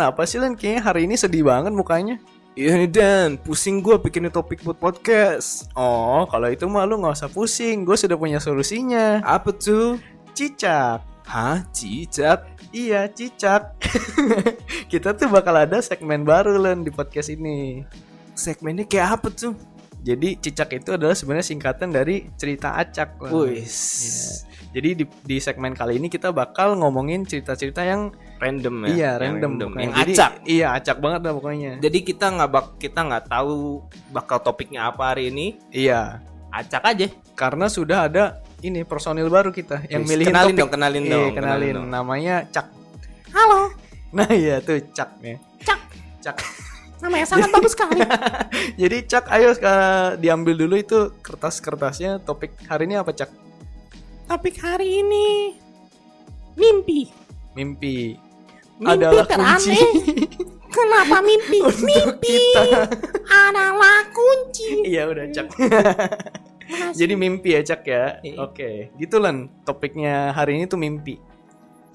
kenapa sih Len? Kayaknya hari ini sedih banget mukanya. Iya nih Dan, pusing gue bikin topik buat podcast. Oh, kalau itu mah lu nggak usah pusing. Gue sudah punya solusinya. Apa tuh? Cicak. Hah, cicak? Iya, cicak. Kita tuh bakal ada segmen baru Len di podcast ini. Segmennya kayak apa tuh? Jadi cicak itu adalah sebenarnya singkatan dari cerita acak. Wih, Iya. Jadi di, di segmen kali ini kita bakal ngomongin cerita-cerita yang random ya? iya Yang random, yang Jadi, acak. Iya acak banget lah pokoknya. Jadi kita nggak bak kita nggak tahu bakal topiknya apa hari ini. Iya. Acak aja. Karena sudah ada ini personil baru kita yang Wis, milihin kenalin topik. dong, kenalin Iya, dong, kenalin. kenalin dong. Namanya Cak. Halo, Nah iya tuh Cak ya. Cak. Cak. Namanya sangat bagus sekali. Jadi Cak ayo sekarang diambil dulu itu kertas-kertasnya topik hari ini apa Cak? Topik hari ini mimpi. Mimpi. Mimpi adalah teraneh. kunci Kenapa mimpi? untuk mimpi kita. adalah kunci. Iya udah Cak. Jadi mimpi ya Cak ya. Iya. Oke, gitu Len. Topiknya hari ini tuh mimpi.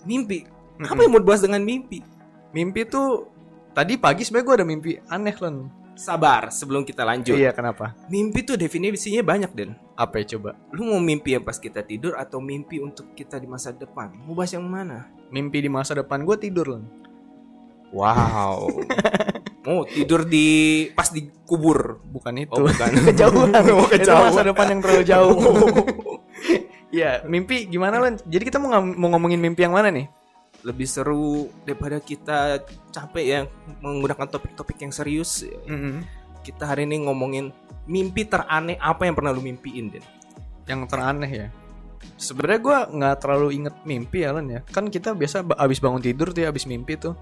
Mimpi. Apa yang mau dibahas dengan mimpi? Mimpi tuh tadi pagi sebenarnya gue ada mimpi aneh Len. Sabar sebelum kita lanjut. Iya kenapa? Mimpi tuh definisinya banyak Den. Apa ya coba? Lu mau mimpi yang pas kita tidur atau mimpi untuk kita di masa depan? Mau bahas yang mana? Mimpi di masa depan gue tidur Len. Wow. mau tidur di pas dikubur. Bukan itu. Oh, bukan. kejauhan. Oh, Itu kejauhan. masa depan yang terlalu jauh. Iya, mimpi gimana Len? Jadi kita mau, mau ngomongin mimpi yang mana nih? Lebih seru daripada kita capek ya menggunakan topik-topik yang serius. Mm-mm. Kita hari ini ngomongin mimpi teraneh apa yang pernah lu mimpiin, Den? Yang teraneh ya. Sebenarnya gue nggak terlalu inget mimpi ya Len ya. Kan kita biasa abis bangun tidur tuh ya, abis mimpi tuh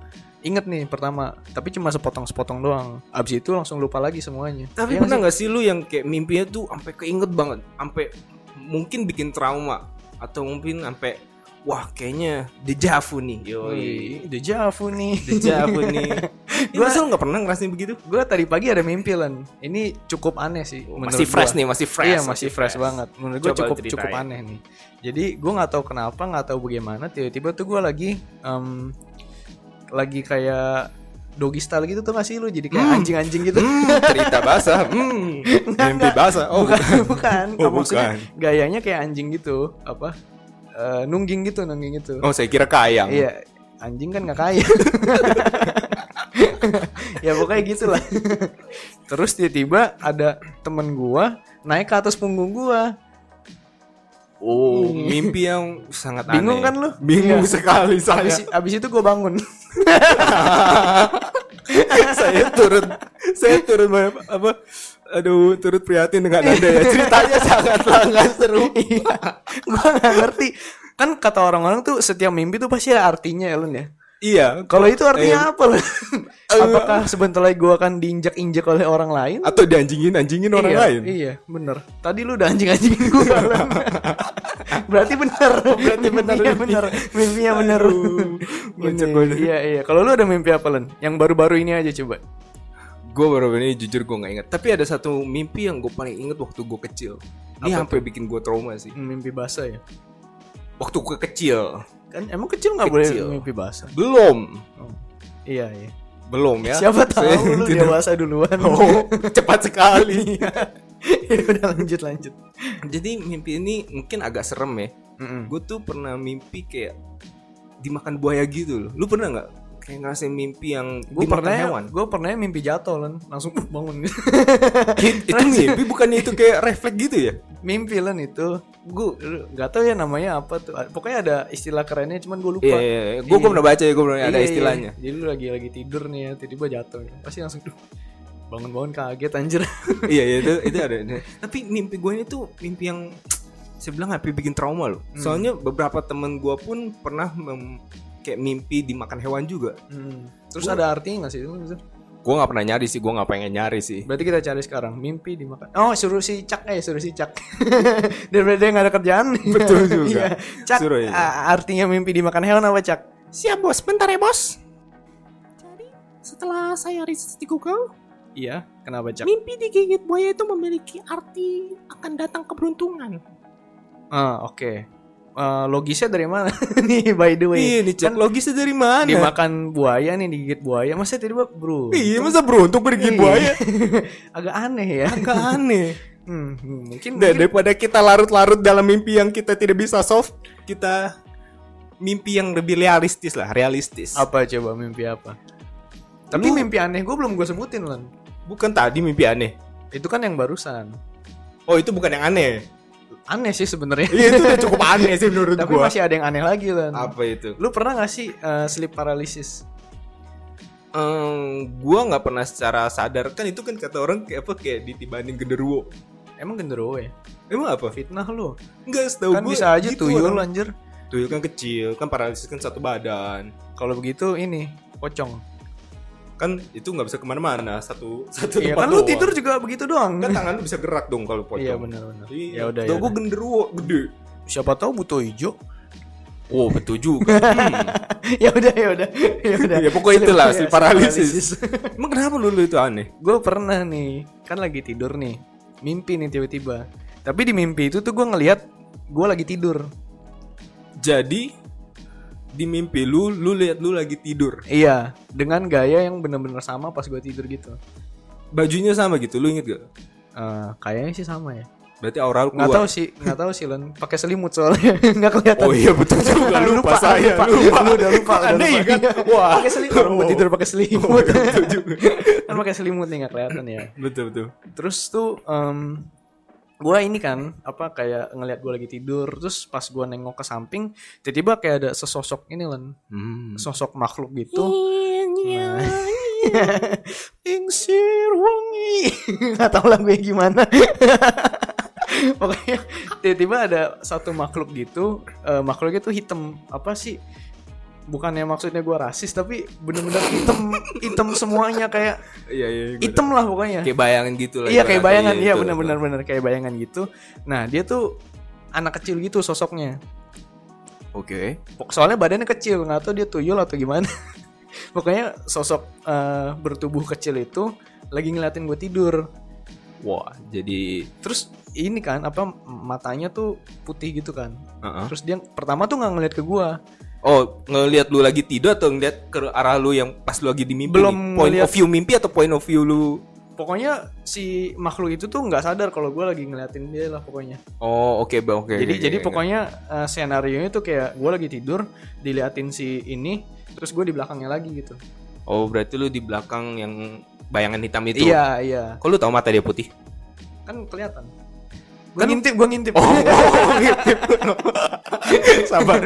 inget nih pertama. Tapi cuma sepotong-sepotong doang. Abis itu langsung lupa lagi semuanya. Tapi Iya pernah nggak nggak sih lu yang kayak mimpinya tuh sampai keinget banget, sampai mungkin bikin trauma atau mungkin sampai wah kayaknya dejavu nih, yoi. Wih, dejavu nih. Dejavu nih. Gua- Gua lu nggak pernah ngerasain begitu? gue tadi pagi ada mimpi Len. Ini cukup aneh sih. menurut masih fresh gua. nih, masih fresh. Iya masih fresh, banget. Menurut gue Coba cukup ceritain. cukup aneh nih. Jadi gue nggak tahu kenapa, nggak tahu bagaimana. Tiba-tiba tuh gue lagi em, lagi kayak doggy style gitu tuh gak sih lu? Jadi kayak Hmm. anjing-anjing gitu. Hmm, cerita basah. Hmm, mimpi basah. Oh, bukan, bukan. Oh, Maksudnya bukan. gayanya kayak anjing gitu. Apa? Eh, nungging gitu, nungging gitu. Oh, saya kira kayang. Iya, anjing kan nggak kaya. ya pokoknya gitulah. Terus tiba-tiba ada temen gua naik ke atas punggung gua. Oh, mimpi yang sangat Bingung aneh. kan lu? Bingung Iya. sekali saya. Abis, abis itu gua bangun. saya turut saya turut apa, apa aduh turut prihatin dengan anda ya ceritanya sangat sangat seru Iya, gua nggak ngerti. Kan kata orang-orang tuh setiap mimpi tuh pasti ada artinya ya Lun ya. Iya Kalau itu artinya Eh, apa? Apakah sebentar lagi gua akan diinjak-injak oleh orang lain? atau dianjingin anjingin orang iya, lain Iya, bener. Tadi lu udah anjing-anjingin. Lun. Berarti bener. Berarti bener. Iya, bener. Mimpinya bener. Ngocek Ini, gua. Iya, iya. Kalau lu ada mimpi apa, Len? Yang baru-baru ini aja coba. gue baru ini jujur gue nggak inget tapi ada satu mimpi yang gue paling inget waktu gue kecil ini Apa sampai bikin gue trauma sih Mimpi basah ya? waktu gue kecil Kan emang kecil nggak boleh mimpi basah? belum. Iya, iya. belum ya. Siapa tahu Saya lu tidak- dewasa duluan. oh cepat sekali. Ya udah lanjut lanjut. jadi mimpi ini mungkin agak serem ya. Mm-mm. gue tuh pernah mimpi kayak dimakan buaya gitu loh. Lu pernah nggak? Kayak ngerasain mimpi yang Gue pernah, hewan? gue pernah mimpi jatuh Len, langsung bangun. itu mimpi bukannya itu kayak refleks gitu ya mimpi Len itu. Gue nggak tahu ya namanya apa tuh. Pokoknya ada istilah kerennya, cuman gue lupa. iya iya gue gue pernah baca ya gue pernah ada Iya, iya. istilahnya Jadi lu lagi lagi tidur nih ya, tiba-tiba jatuh. Pasti langsung duh. Bangun-bangun kaget anjir. iya iya itu itu ada tapi mimpi gue ini tuh mimpi yang saya bilang happy bikin trauma loh soalnya beberapa temen gue pun pernah mem- kayak mimpi dimakan hewan juga Hmm. Terus ada artinya gak sih itu? Gue nggak pernah nyari sih gue nggak pengen nyari sih Berarti kita cari sekarang mimpi dimakan. Oh, suruh si Cak eh suruh si Cak. Daripada dia nggak ada kerjaan. Betul juga. Iya. Cak, Suruh ya. artinya mimpi dimakan hewan apa Cak? Siap bos, bentar ya bos. Jadi setelah saya riset di Google, Iya, kenapa Cak? mimpi digigit buaya itu memiliki arti akan datang keberuntungan. Ah, oke. Eh, logisnya dari mana nih by the way Iya, nih cek Kan logisnya dari mana? dimakan buaya nih digigit buaya masa tiba-tiba bro Iya, masa beruntung pergi buaya? agak aneh ya Agak aneh. Hmm, hmm, mungkin, Dan daripada kita larut-larut dalam mimpi yang kita tidak bisa solve, kita mimpi yang lebih realistis lah, realistis. apa coba mimpi apa tapi Lu- mimpi aneh gue belum gue sebutin lan Bukan tadi mimpi aneh. itu kan yang barusan Oh, itu bukan yang aneh. Aneh sih sebenarnya Iya, itu udah cukup aneh sih menurut tapi gua. masih ada yang aneh lagi lan Apa itu? lu pernah gak sih eh, sleep paralysis Ehm, gua nggak pernah secara sadar kan itu kan kata orang kayak apa kayak ditibanin genderuwo. emang genderuwo ya Emang apa? fitnah lu Enggak setahu kan gua bisa aja gitu tuyul orang. anjir Tuyul kan kecil, kan paralisis kan satu badan. kalau begitu ini pocong Kan itu nggak bisa ke mana-mana, satu satu iya tempat kan lu tidur juga begitu doang kan tangan lu bisa gerak dong kalau pocong. iya benar-benar Iya, ya udah ya udah. genderuwo gede. siapa tahu butuh hijau Oh betul juga. Hmm. ya udah ya udah ya udah ya pokoknya itulah Sleep- sleep paralysis. Emang kenapa dulu itu aneh? gue pernah nih kan lagi tidur nih mimpi nih tiba-tiba tapi di mimpi itu tuh gue ngelihat gue lagi tidur Jadi di mimpi lu, lu lihat lu lagi tidur. iya dengan gaya yang bener-bener sama pas gue tidur gitu Bajunya sama gitu, lu inget gak? Eh, kayaknya sih sama ya Berarti aura lu nggak tahu sih nggak tahu sih Len pakai selimut soalnya nggak kelihatan Oh iya betul juga lupa, saya lupa, lupa. Lu udah lupa udah lupa. kan? Wah. pakai selimut mau tidur pakai selimut betul juga. kan pakai selimut nih nggak kelihatan ya betul betul. terus tuh em gue ini kan apa kayak ngelihat gue lagi tidur terus pas gue nengok ke samping tiba-tiba kayak ada sesosok ini lan Hmm. sosok makhluk gitu. Nah. Ingsir wangi. Nggak tahu lagunya gimana. Pokoknya tiba-tiba ada satu makhluk gitu eh, makhluknya tuh hitam. Apa sih bukannya maksudnya gue rasis tapi bener-bener hitam hitam semuanya kayak Iya iya. hitam lah pokoknya Kayak bayangan gitu lah. iya kayak bayangan iya betul, benar-benar benar kayak bayangan gitu nah dia tuh anak kecil gitu sosoknya. Oke. Pok- soalnya badannya kecil nggak tahu dia tuyul atau gimana pokoknya sosok eh, bertubuh kecil itu lagi ngeliatin gue tidur Wah, jadi terus ini kan apa matanya tuh putih gitu kan uh-uh. terus dia pertama tuh nggak ngeliat ke gue Oh, ngelihat lu lagi tidur atau ngeliat ke arah lu yang pas lu lagi di mimpi? Belum nih? Point ngeliat- of view mimpi atau point of view lu? pokoknya si makhluk itu tuh nggak sadar kalau gue lagi ngeliatin dia lah pokoknya Oh, oke, Bang. Oke. jadi oke, jadi oke. pokoknya uh, skenario nya tuh kayak gue lagi tidur diliatin si ini terus gue di belakangnya lagi gitu Oh, berarti lu di belakang yang bayangan hitam itu. iya iya Kok lu tahu mata dia putih? kan kelihatan gue ngintip gue ngintip Oh, ngintip. Sabar.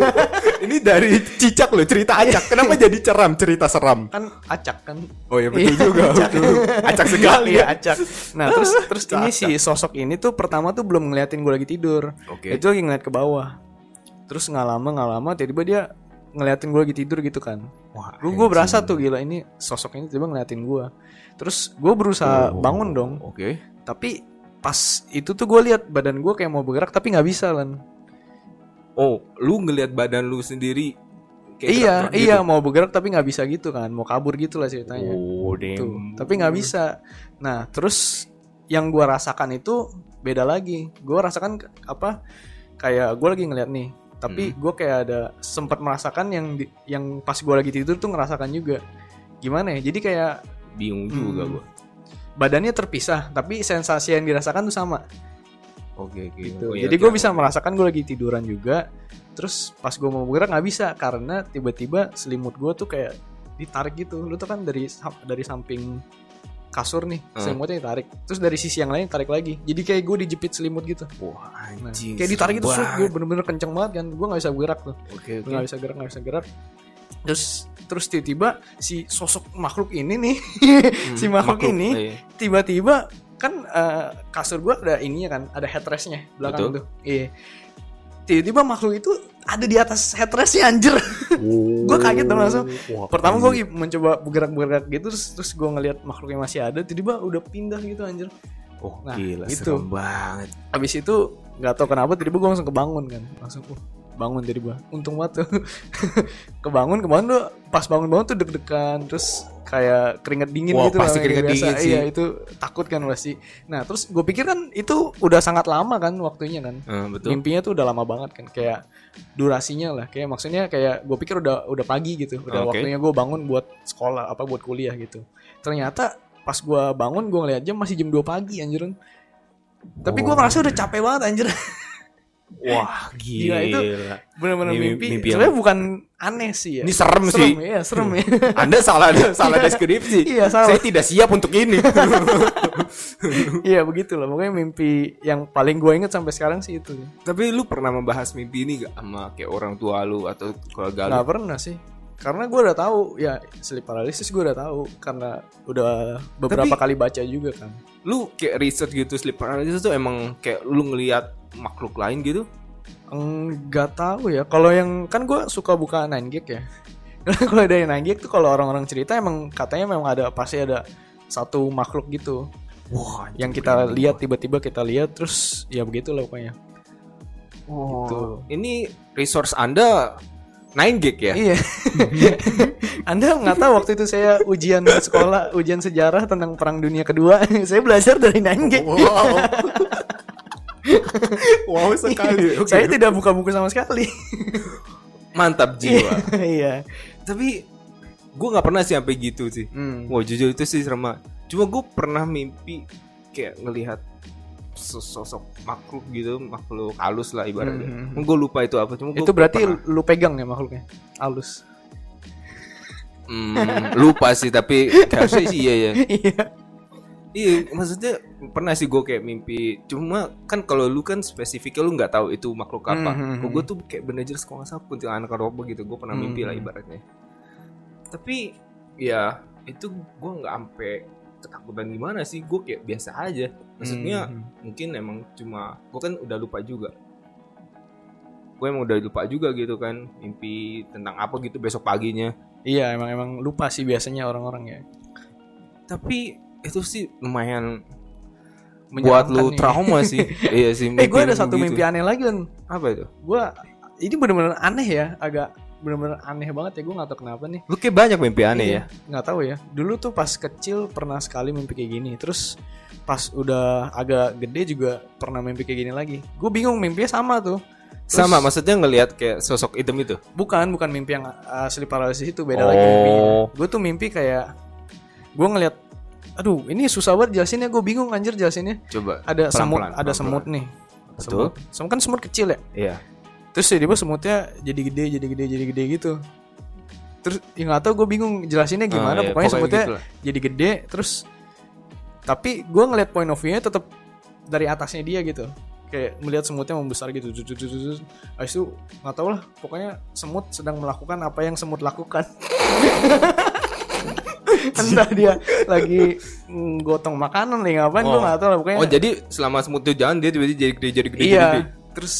Ini dari cicak lo cerita acak. Kenapa jadi ceram cerita seram? kan acak kan Oh iya betul Iya, juga. betul. Acak sekali ya. acak. Nah terus terus ini Acak. si sosok ini tuh pertama tuh belum ngeliatin gue lagi tidur. Oke. Itu lagi ngeliat ke bawah. Terus nggak lama nggak lama tiba-tiba dia ngeliatin gue lagi tidur gitu kan. Wah, Gue gue berasa tuh gila ini sosok ini tiba ngeliatin gue. Terus gue berusaha bangun dong. Oke. Tapi pas itu tuh gue lihat badan gue kayak mau bergerak tapi nggak bisa lan. Oh, lu ngelihat badan lu sendiri kayak iya gerak-gerak iya gitu? mau bergerak tapi nggak bisa gitu kan. Mau kabur gitu lah ceritanya. Oh, Tuh, damn. tapi nggak bisa. Nah, terus yang gua rasakan itu beda lagi. Gua rasakan apa? Kayak gua lagi ngeliat nih, tapi gua kayak ada sempat merasakan yang di- yang pas gua lagi tidur tuh ngerasakan juga. Gimana ya? Jadi kayak bingung juga Hmm. gua. Badannya terpisah, tapi sensasi yang dirasakan tuh sama. Oke, oke. Gitu. Oh, iya, Jadi oke, gue bisa merasakan gue lagi tiduran juga. Terus pas gue mau bergerak nggak bisa karena tiba-tiba selimut gue tuh kayak ditarik gitu. Lu tuh kan dari dari samping kasur nih Hmm. selimutnya ditarik. Terus dari sisi yang lain tarik lagi. Jadi kayak gue dijepit selimut gitu. Wah, Nah, anjing. kayak ditarik itu gue bener-bener kenceng banget kan. Gue nggak bisa bergerak tuh. Oke, Gue oke. nggak bisa gerak nggak bisa gerak. Terus terus tiba-tiba si sosok makhluk ini nih si Hmm, makhluk, ini iya. tiba-tiba kan eh, kasur gua ada ininya kan ada headrestnya belakang Betul. tuh iya tiba-tiba makhluk itu ada di atas headrestnya anjir Gua kaget dong langsung. Wah, pertama iya. gue mencoba bergerak-bergerak gitu terus, terus gue ngeliat makhluknya masih ada tiba-tiba udah pindah gitu anjir Oh, Nah, gila, gitu. serem banget. habis itu nggak tahu kenapa tiba-tiba gue langsung kebangun kan langsung uh bangun dari gua. Untung banget tuh. Kebangun kebangun tuh pas bangun bangun tuh deg-degan terus kayak keringet dingin Wah, gitu pasti lah, keringet biasa. dingin sih. iya itu takut kan pasti. Nah terus gue pikir kan itu udah sangat lama kan waktunya kan. Eh, betul. mimpinya tuh udah lama banget kan kayak durasinya lah. Kayak maksudnya kayak gue pikir udah udah pagi gitu. Udah Oke. waktunya gue bangun buat sekolah apa buat kuliah gitu. Ternyata pas gue bangun gue ngeliat jam masih jam 2 pagi anjir. Tapi gue merasa udah capek banget anjir Wah, Gila, gila. itu bener-bener Ini mimpi, mimpi yang- sebenarnya bukan aneh sih ya Ini serem sih. ya serem ya Anda salah salah deskripsi. Iya, salah. Saya tidak siap untuk ini. iya begitu lah pokoknya mimpi yang paling gue inget sampai sekarang sih itu Tapi lu pernah membahas mimpi ini gak sama kayak orang tua lu atau keluarga lu? nggak pernah sih karena gue udah tahu ya sleep paralysis gue udah tahu karena udah beberapa Tapi- kali baca juga kan Lu kayak riset gitu sleep paralysis tuh emang kayak lu ngelihat makhluk lain gitu? Enggak tahu ya. Kalau yang kan gue suka buka 9 gig ya. kalau 9 gig tuh kalau orang-orang cerita emang katanya memang ada pasti ada satu makhluk gitu Wah, yang kita lihat tiba-tiba kita lihat terus ya begitulah pokoknya. Oh, Gitu. Ini resource Anda 9 gig ya? Iya. Anda nggak tahu waktu itu saya ujian sekolah, ujian sejarah tentang Perang Dunia Kedua. saya belajar dari 9 gig. Wow. Wow sekali. Oke. saya tidak buka buku sama sekali. Mantap jiwa. Iya. Tapi gue nggak pernah sih sampai gitu sih. Hmm. Wah jujur itu sih serem. Cuma gue pernah mimpi kayak ngelihat sosok makhluk gitu, makhluk halus lah ibaratnya. Hmm. Gue lupa itu apa. Cuma gua Itu berarti pernah. lu pegang ya makhluknya. Halus. Hmm, lupa sih tapi harusnya sih iya ya. Iya. Iya, maksudnya pernah sih gue kayak mimpi. Cuma kan kalau lu kan spesifiknya lu nggak tahu itu makhluk apa. Hmm, hmm, Kalau gue tuh kayak bener jelas kalau nggak salah kuntilanak apa gitu. Gue pernah Hmm, mimpi lah hmm. ibaratnya. Tapi ya itu gue nggak sampai ketakutan gimana sih. Gue kayak biasa aja. Maksudnya Hmm. mungkin emang cuma gue kan udah lupa juga. Gue emang udah lupa juga gitu kan mimpi tentang apa gitu besok paginya. Iya, emang emang lupa sih biasanya orang-orang ya. Tapi itu sih lumayan buat lu nih. trauma sih. iya sih. Eh, gue ada mimpi satu gitu. mimpi aneh lagi kan. Apa itu? Gue ini bener-bener aneh ya, agak bener-bener aneh banget ya. Gue nggak tahu kenapa nih. Lu kayak banyak mimpi aneh Iya, ya. Nggak tahu ya. Dulu tuh pas kecil pernah sekali mimpi kayak gini. Terus pas udah agak gede juga pernah mimpi kayak gini lagi. Gue bingung mimpinya sama tuh. Terus- Sama, maksudnya ngelihat kayak sosok hitam itu. Bukan, bukan mimpi yang uh, sleep paralysis itu beda lagi Oh. mimpinya. Gue tuh mimpi kayak gue ngeliat, aduh ini susah banget jelasinnya. Gue bingung anjir jelasinnya. Coba. Ada semut, Pelan-pelan, ada semut nih. Betul. Semut. Semut kan semut kecil ya. Iya. Terus tiba-tiba semutnya jadi gede, jadi gede, jadi gede gitu. Terus ya nggak tahu gue bingung jelasinnya gimana. Ah, iya, pokoknya semutnya gitu lah. jadi gede. Terus tapi gue ngeliat point of view-nya tetap dari atasnya dia gitu. Kayak melihat semutnya membesar gitu. Habis itu nggak tahu lah. Pokoknya semut sedang melakukan apa yang semut lakukan. Entah dia lagi gotong makanan nih ngapain gue Oh. nggak tahu lah. Pokoknya Oh, jadi selama semut itu jalan dia tiba-tiba jadi gede jadi gede iya jadi gede. terus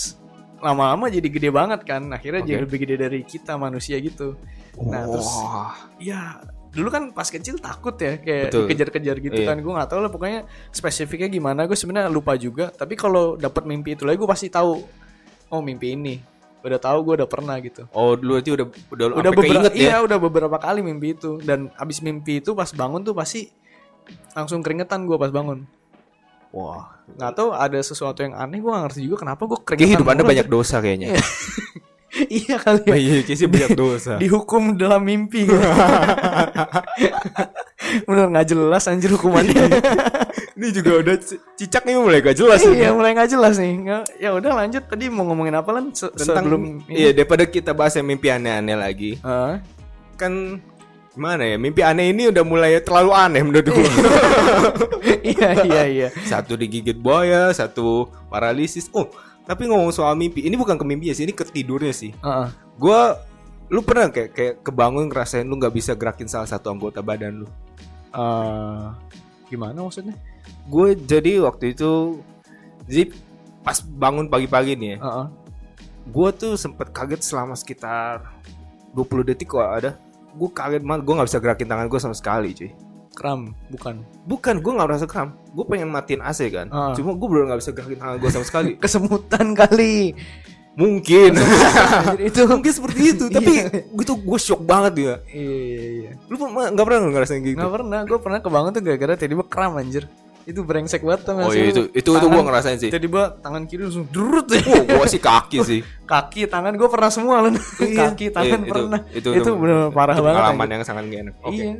lama-lama jadi gede banget kan akhirnya Oke. jadi lebih gede dari kita manusia gitu nah terus Wah. ya dulu kan pas kecil takut ya kayak Betul. dikejar-kejar gitu Iya. kan gue nggak tahu lah pokoknya spesifiknya gimana gue sebenarnya lupa juga tapi kalau dapat mimpi itu lagi gue pasti tahu oh mimpi ini udah tahu gue udah pernah gitu Oh, dulu itu udah udah udah beberapa ya. iya udah beberapa kali mimpi itu dan abis mimpi itu pas bangun tuh pasti langsung keringetan gue pas bangun Wah. nggak tahu ada sesuatu yang aneh gue gak ngerti juga kenapa gue Kayak keringetan hidup Anda banyak dosa kayaknya. Iya. iya kali ya Iya, sih banyak dosa. dihukum dalam mimpi gitu. Bener nggak jelas anjir hukumannya. Ini juga udah cicak nih mulai gak jelas iya mulai nggak jelas nih. Ya udah lanjut tadi mau ngomongin apa lan Se- tentang sebelum iya daripada kita bahas yang mimpi aneh-aneh lagi Ah. kan gimana ya mimpi aneh ini udah mulai terlalu aneh menurut gue iya iya iya. satu digigit buaya satu paralisis oh tapi ngomong soal mimpi ini bukan ke mimpi ya sih ini ke tidurnya sih Heeh. gue lu pernah kayak kayak kebangun ngerasain lu nggak bisa gerakin salah satu anggota badan lu Eh, gimana maksudnya? gue jadi waktu itu jadi pas bangun pagi-pagi nih ya Heeh. gue tuh sempet kaget selama sekitar 20 detik kok ada gue kaget banget gue nggak bisa gerakin tangan gue sama sekali cuy Kram bukan. bukan gue nggak merasa kram gue pengen matiin AC kan Ah. cuma gue bener nggak bisa gerakin tangan gue sama sekali Kesemutan kali. Mungkin. Anjir, itu Mungkin seperti itu, tapi gue tuh gue shock banget ya. iya iya iya Lu pernah- nggak pernah ngerasain gitu? nggak pernah gue pernah kebangun tuh gara-gara tiba-tiba kram anjir itu brengsek banget tuh Oh iya itu itu itu gue ngerasain sih. tiba-tiba tangan kiri langsung durut Oh, gue sih kaki sih. kaki tangan gue pernah semua loh kaki tangan Iya, pernah itu, itu, bener parah itu banget Pengalaman yang sangat gak enak. Oke. iya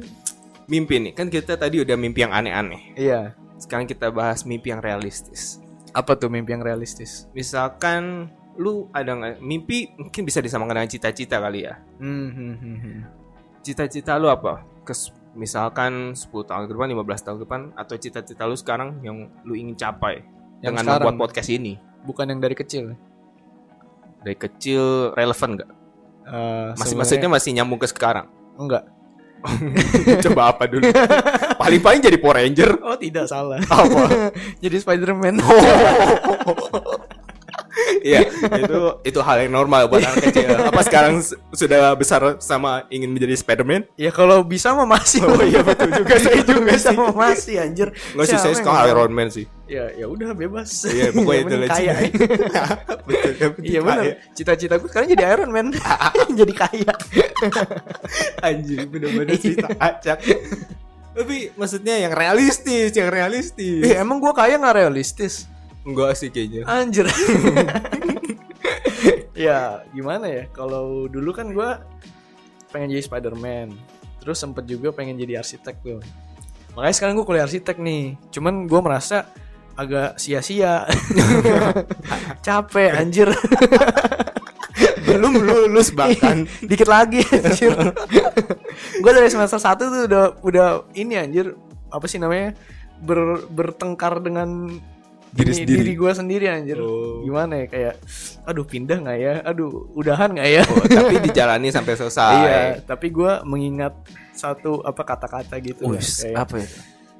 Mimpi nih, kan kita tadi udah mimpi yang aneh-aneh. iya Sekarang kita bahas mimpi yang realistis. apa tuh mimpi yang realistis Misalkan lu ada nggak mimpi mungkin bisa disamakan dengan cita-cita kali ya. hmm, hmm, hmm, hmm. Cita-cita lu apa? Kes, misalkan 10 tahun ke depan, 15 tahun ke depan atau cita-cita lu sekarang yang lu ingin capai Yang dengan sekarang? membuat podcast ini? bukan yang dari kecil Dari kecil relevan nggak? Eh, Masih maksudnya masih nyambung ke sekarang. enggak Coba apa dulu? Paling-paling jadi Power Ranger. oh tidak salah Apa? jadi Spiderman Iya, itu itu hal yang normal buat anak kecil. Apa sekarang sudah besar sama ingin menjadi Spider-Man? ya kalau bisa mah masih Oh iya betul juga saya juga bisa sih. mah masih anjir Enggak sih saya mau? Iron Man sih. ya ya udah bebas Iya, pokoknya itu lah, kaya betul. penting iya benar kaya. cita-cita gue sekarang jadi Iron Man jadi kaya Anjir, bener-bener cerita acak. Tapi maksudnya yang realistis, yang realistis. Eh, emang gue kaya nggak realistis Enggak sih kayaknya. anjir. Ya gimana ya? Kalau dulu kan gue pengen jadi Spider-Man. Terus sempet juga pengen jadi arsitek tuh makanya sekarang gue kuliah arsitek nih. Cuman gue merasa agak sia-sia. Capek anjir. Belum lulus bahkan. dikit lagi anjir. Gue dari semester 1 tuh udah udah ini anjir. Apa sih namanya? Ber, bertengkar dengan Diri sendiri. diri gue sendiri anjir Oh. gimana ya kayak aduh pindah nggak ya aduh udahan nggak ya Oh, tapi dijalani sampai selesai. iya tapi gue mengingat satu apa kata-kata gitu lah, Wis, kayak apa itu?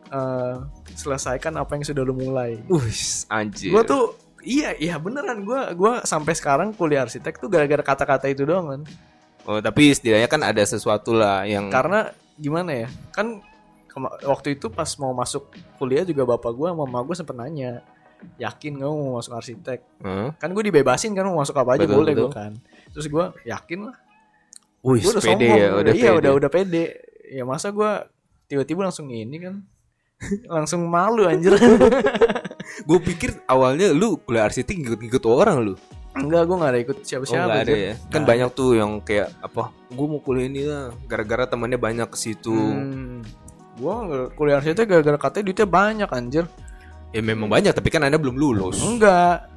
eh, selesaikan apa yang sudah lu mulai Wis, anjir. gue tuh iya iya beneran gue gua sampai sekarang kuliah arsitek tuh gara-gara kata-kata itu doang kan Oh, tapi setidaknya kan ada sesuatu lah yang karena gimana ya kan waktu itu pas mau masuk kuliah juga bapak gue sama mama gue sempet nanya yakin gak mau masuk arsitek Hah? kan gue dibebasin kan mau masuk apa aja Betul, boleh betul. gue kan terus gue yakin lah Wih, gue udah pede sombong ya, udah iya pede. udah udah pede ya masa gue tiba-tiba langsung ini kan langsung malu anjir Gue pikir awalnya lu kuliah arsitek ngikut-ngikut orang lu. enggak gue gak ada ikut Oh, siapa-siapa ada anjir. ya. Kan Nggak banyak tuh yang kayak apa? Gue mau kuliah ini lah, gara-gara temannya banyak ke situ. Hmm. Gua nggak- kuliah arsitek gara-gara katanya duitnya banyak anjir. Ya memang banyak, tapi kan anda belum lulus. Enggak.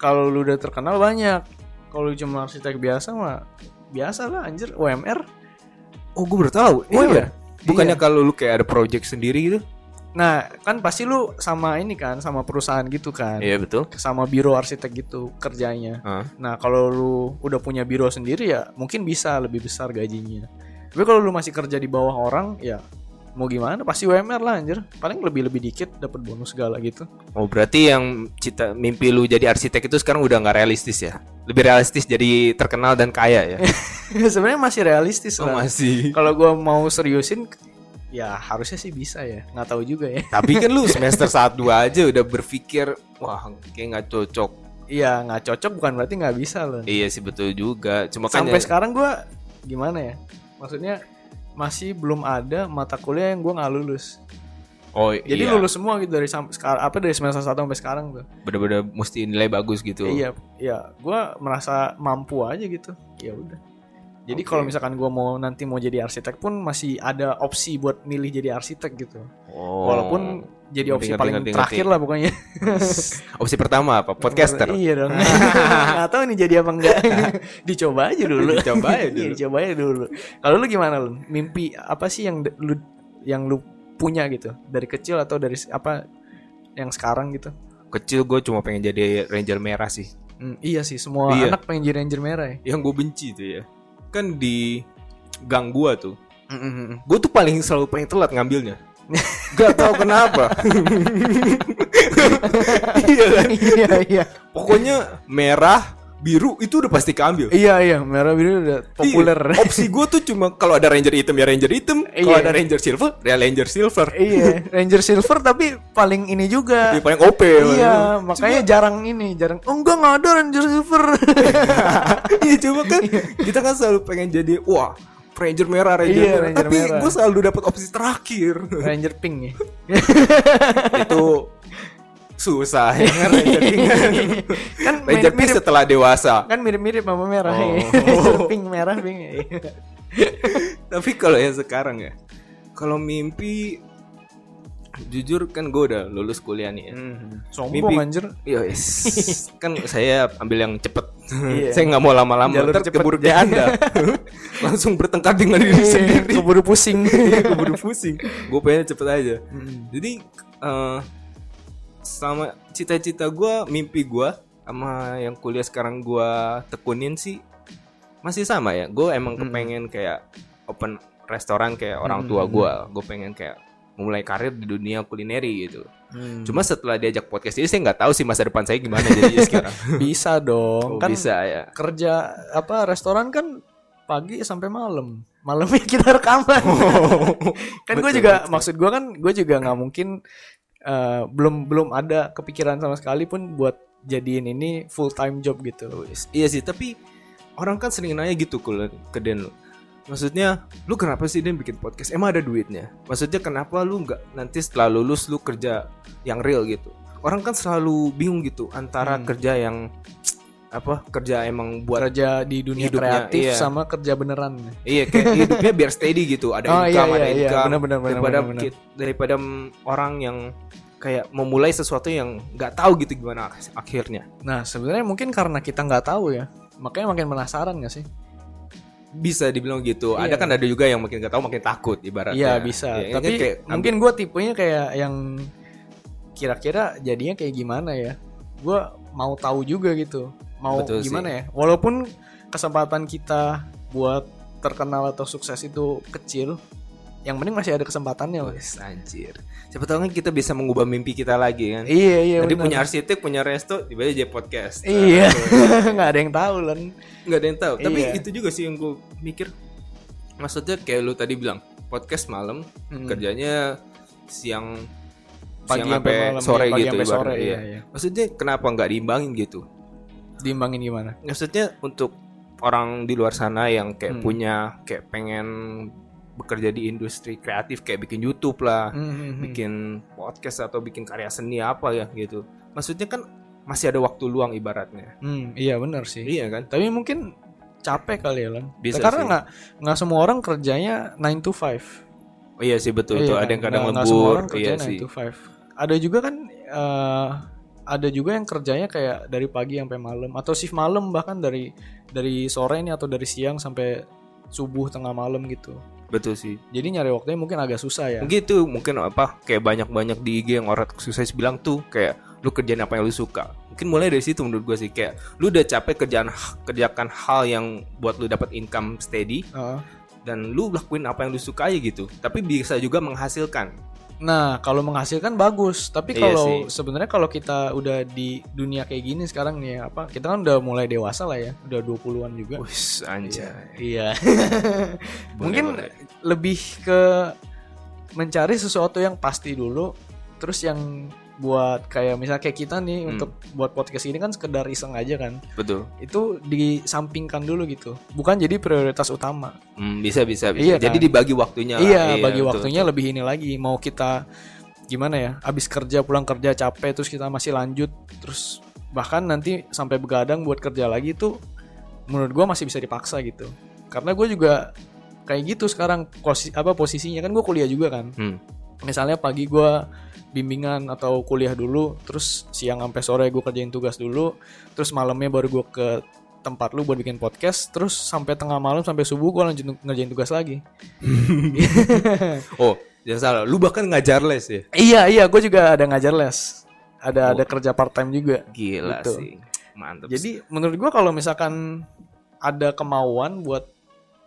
Kalau lu udah terkenal banyak. Kalau lu cuma arsitek biasa mah biasa lah anjir UMR. Oh, gue baru tahu. Oh, Iya. iya? Bukannya Iya. kalau lu kayak ada project sendiri gitu? Nah, kan pasti lu sama ini kan, sama perusahaan gitu kan. Iya betul. Sama biro arsitek gitu kerjanya. Hah? Nah, kalau lu udah punya biro sendiri ya mungkin bisa lebih besar gajinya. Tapi kalau lu masih kerja di bawah orang ya mau gimana pasti UMR lah anjir. Paling lebih-lebih dikit dapat bonus segala gitu. Oh berarti yang cita mimpi lu jadi arsitek itu sekarang udah nggak realistis ya? Lebih realistis jadi terkenal dan kaya ya? Sebenarnya masih realistis oh lah. masih. Kalau gua mau seriusin ya harusnya sih bisa ya. Nggak tahu juga ya. Tapi kan lu semester 1 2 aja udah berpikir wah kayak nggak cocok. Iya, nggak cocok bukan berarti nggak bisa loh. Iya sih betul juga. Cuma kan Sampai ya- sekarang gua gimana ya? Maksudnya masih belum ada mata kuliah yang gua nggak lulus. Oh Jadi iya. lulus semua gitu dari sampai sekarang apa dari semester 1 sampai sekarang tuh. bener-bener mesti nilai bagus gitu. Iya, iya, gua merasa mampu aja gitu. Ya udah. Jadi Oke. kalau misalkan gua mau nanti mau jadi arsitek pun masih ada opsi buat milih jadi arsitek gitu. Oh. Walaupun jadi opsi ngerti, paling ngerti, terakhir ngerti. lah pokoknya. opsi pertama apa? Podcaster. Iya dong. Tahu nih jadi apa enggak. Dicoba aja dulu. Dicoba aja Iya, dulu. Dicoba aja dulu. Kalau lu gimana lu? Mimpi apa sih yang lu yang lu punya gitu dari kecil atau dari apa yang sekarang gitu? Kecil gue cuma pengen jadi ranger merah sih. Hmm, iya sih semua Iya. anak pengen jadi ranger merah ya. Yang gue benci tuh ya. Kan di gang gua tuh. Mm-mm. Gue tuh paling selalu paling telat ngambilnya. Gak tau kenapa. iya kan? iya iya. Pokoknya merah biru itu udah pasti keambil. Iya iya, merah biru udah populer. Iya, opsi gue tuh cuma kalau ada ranger hitam ya ranger hitam, kalau Iya. ada ranger silver ya ranger silver. iya, Ranger Silver tapi paling ini juga. Yang paling OP. Iya, makanya jarang ini, jarang. Oh enggak enggak ada Ranger Silver. Iya coba kan kita kan selalu pengen jadi wah ranger merah ranger Iya, merah. Ranger Tapi gue selalu dapat opsi terakhir. Ranger Pink ya. itu susah ya kan ranger pink. kan ranger pink setelah dewasa. kan mirip-mirip sama merah. Oh. ya. Pink merah pink. ya. Tapi kalau yang sekarang ya, kalau mimpi jujur kan gue udah lulus kuliah nih ya. Sombong Mimpi- anjir. Iya, yes. kan saya ambil yang cepet. Iya. saya nggak mau lama-lama, Jalur ntar keburu kayak anda. Langsung bertengkar dengan diri sendiri. Keburu pusing. Iya, keburu pusing. Gue pengen cepet aja. Jadi eh, sama cita-cita gue, mimpi gue sama yang kuliah sekarang gue tekunin sih masih sama ya. Gue emang kepengen kayak open restoran kayak orang tua gue. Gue pengen kayak memulai karir di dunia kulineri gitu. Hmm. Cuma setelah diajak podcast ini saya nggak tahu sih masa depan saya gimana jadi sekarang. Bisa dong. Oh, kan bisa ya. kerja apa restoran kan pagi sampai malam. Malamnya kita rekaman. kan gue juga betul. maksud gue kan gue juga nggak mungkin eh, belum belum ada kepikiran sama sekali pun buat jadiin ini full time job gitu. Iya sih, tapi orang kan sering nanya gitu ke, ke Den lu. Maksudnya, lu kenapa sih Den bikin podcast? Emang ada duitnya? Maksudnya kenapa lu nggak nanti setelah lulus lu kerja yang real gitu? Orang kan selalu bingung gitu antara Hmm. kerja yang apa kerja emang buat Kerja di dunia Hidupnya, kreatif iya. sama kerja beneran. iya kayak hidupnya biar steady gitu ada Oh, iya, income ada iya, iya. income Benar, benar, benar, daripada benar. kit- daripada orang yang kayak memulai sesuatu yang nggak tahu gitu gimana ak- akhirnya Nah sebenarnya mungkin karena kita nggak tahu ya, makanya makin penasaran gak sih? bisa dibilang gitu Iya. ada kan ada juga yang makin nggak tahu makin takut ibaratnya Iya bisa, Iya, tapi kayak mungkin gue tipenya kayak yang kira-kira jadinya kayak gimana ya? Gue mau tahu juga gitu, mau Betul gimana sih. ya? Walaupun kesempatan kita buat terkenal atau sukses itu kecil, yang penting masih ada kesempatannya. Wes, anjir. Siapa tahu kan kita bisa mengubah mimpi kita lagi kan. Iya iya. Tadi benar. punya arsitek, punya resto, tiba-tiba jadi podcast. Iya, Nah, nggak ada yang tahu lan. nggak ada yang tahu. Tapi Iya. itu juga sih yang gue mikir. Maksudnya kayak lu tadi bilang, podcast malam, Hmm. kerjanya siang Pagi siang sampai sampai malam, sore iya, pagi gitu sampai sore, ibaratnya, iya, iya. Maksudnya kenapa nggak diimbangin gitu? Diimbangin gimana? Maksudnya untuk orang di luar sana yang kayak Hmm. punya kayak pengen bekerja di industri kreatif kayak bikin YouTube lah, Hmm, hmm, hmm. bikin podcast atau bikin karya seni apa ya gitu. Maksudnya kan masih ada waktu luang ibaratnya. Hmm, iya benar sih. Iya kan? Tapi mungkin capek kali ya lan. Bisa Karena nggak nggak semua orang kerjanya 9 to 5. Oh iya sih betul tuh. Iya, Ada yang kadang nggak- nggak semua lembur. orang Iya kerjanya sih. 9 to 5. Ada juga kan eh, ada juga yang kerjanya kayak dari pagi sampai malam atau shift malam bahkan dari dari sore ini atau dari siang sampai subuh tengah malam gitu. Betul sih. Jadi nyari waktunya mungkin agak susah ya. Gitu mungkin apa kayak banyak-banyak di IG yang orang sukses bilang tuh kayak lu kerjain apa yang lu suka. Mungkin mulai dari situ menurut gue sih kayak lu udah capek kerjaan kerjakan hal yang buat lu dapat income steady Heeh. dan lu lakuin apa yang lu suka aja gitu. Tapi bisa juga menghasilkan. Nah, kalau menghasilkan bagus, tapi Iya kalau sih. sebenarnya kalau kita udah di dunia kayak gini sekarang nih ya, apa? Kita kan udah mulai dewasa lah ya, udah 20-an juga. Wis anjay. Iya. Boleh, Mungkin boleh. lebih ke mencari sesuatu yang pasti dulu, terus yang buat kayak misalnya kayak kita nih Hmm. untuk buat podcast ini kan sekedar iseng aja kan. Betul. Itu disampingkan dulu gitu. Bukan jadi prioritas utama. Hmm, bisa bisa bisa. Iya, Jadi kan? dibagi waktunya. lah. Iya, bagi betul, waktunya betul. lebih ini lagi. Mau kita gimana ya? Abis kerja pulang kerja capek terus kita masih lanjut terus bahkan nanti sampai begadang buat kerja lagi tuh menurut gua masih bisa dipaksa gitu. Karena gue juga kayak gitu sekarang posi apa posisinya kan gue kuliah juga kan. Hmm. Misalnya pagi gua bimbingan atau kuliah dulu, terus siang sampai sore gue kerjain tugas dulu, terus malamnya baru gue ke tempat lu buat bikin podcast, terus sampai tengah malam sampai subuh gue lanjut ngerjain tugas lagi. Oh, jangan salah. Lu bahkan ngajar les ya. Iya iya, gue juga ada ngajar les, ada ada kerja part time juga. Gila Gitu. sih. Mantap. Jadi menurut gue kalau misalkan ada kemauan buat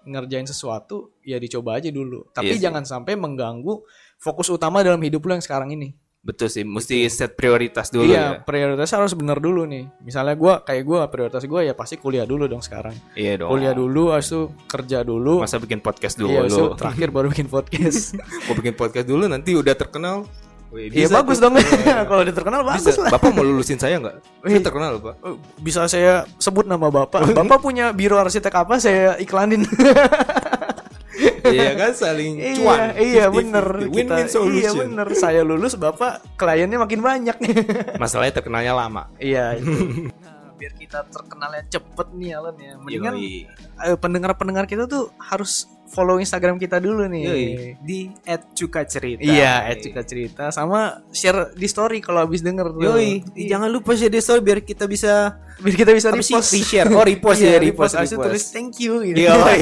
ngerjain sesuatu, ya dicoba aja dulu. Tapi Iya sih. jangan sampai mengganggu fokus utama dalam hidup lu yang sekarang ini. Betul sih, mesti set prioritas dulu iya, ya. prioritas harus bener dulu nih. Misalnya gua kayak gua prioritas gua ya pasti kuliah dulu dong sekarang. Iya dong. Kuliah dulu, habis itu kerja dulu. Masa bikin podcast dulu. Iya, itu terakhir baru bikin podcast. Mau bikin podcast dulu nanti udah terkenal. Wih, Iya bisa bagus tuh. dong. Kalau udah terkenal bagus Bisa. lah. Bapak mau lulusin saya nggak? Saya terkenal Pak. Bisa saya sebut nama bapak. Bapak punya biro arsitek apa? Saya iklanin. Iya kan saling cuan. iya, iya 50-50. bener. Win-win Kita- solution. Iya bener. Saya lulus, bapak kliennya makin banyak. Masalahnya terkenalnya lama. iya. itu. Nah, biar kita terkenalnya cepet nih Alan ya. Mendingan eh, pendengar-pendengar kita tuh harus follow Instagram kita dulu nih. Yoi. Di @cukacerita. Iya, add cerita cerita sama share di story kalau habis denger. tuh. Yoi, jangan lupa share di story biar kita bisa biar kita bisa repost. Re-share. Oh, repost Iya, ya, repost, repost. tulis thank you gitu. Yoi.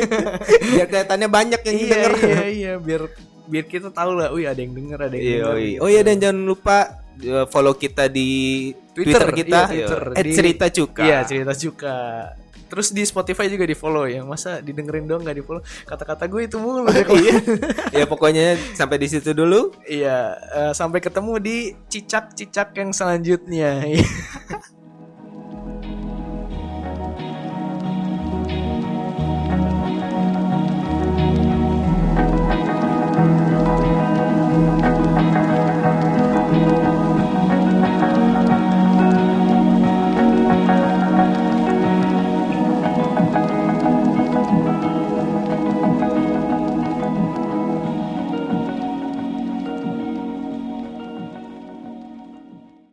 biar kelihatannya banyak yang iya, denger. iya, iya, biar biar kita tahu lah, wih ada yang denger, ada yang denger. Yoi. Oh iya dan jangan lupa uh, follow kita di Twitter, Twitter, kita iya, Twitter. Di- cerita cuka. Iya, cerita juga. Terus di Spotify juga di follow ya. Masa didengerin dong nggak di follow? Kata-kata gue itu mulu kalau Iya. ya pokoknya sampai di situ dulu. Iya, eh, sampai ketemu di cicak-cicak yang selanjutnya.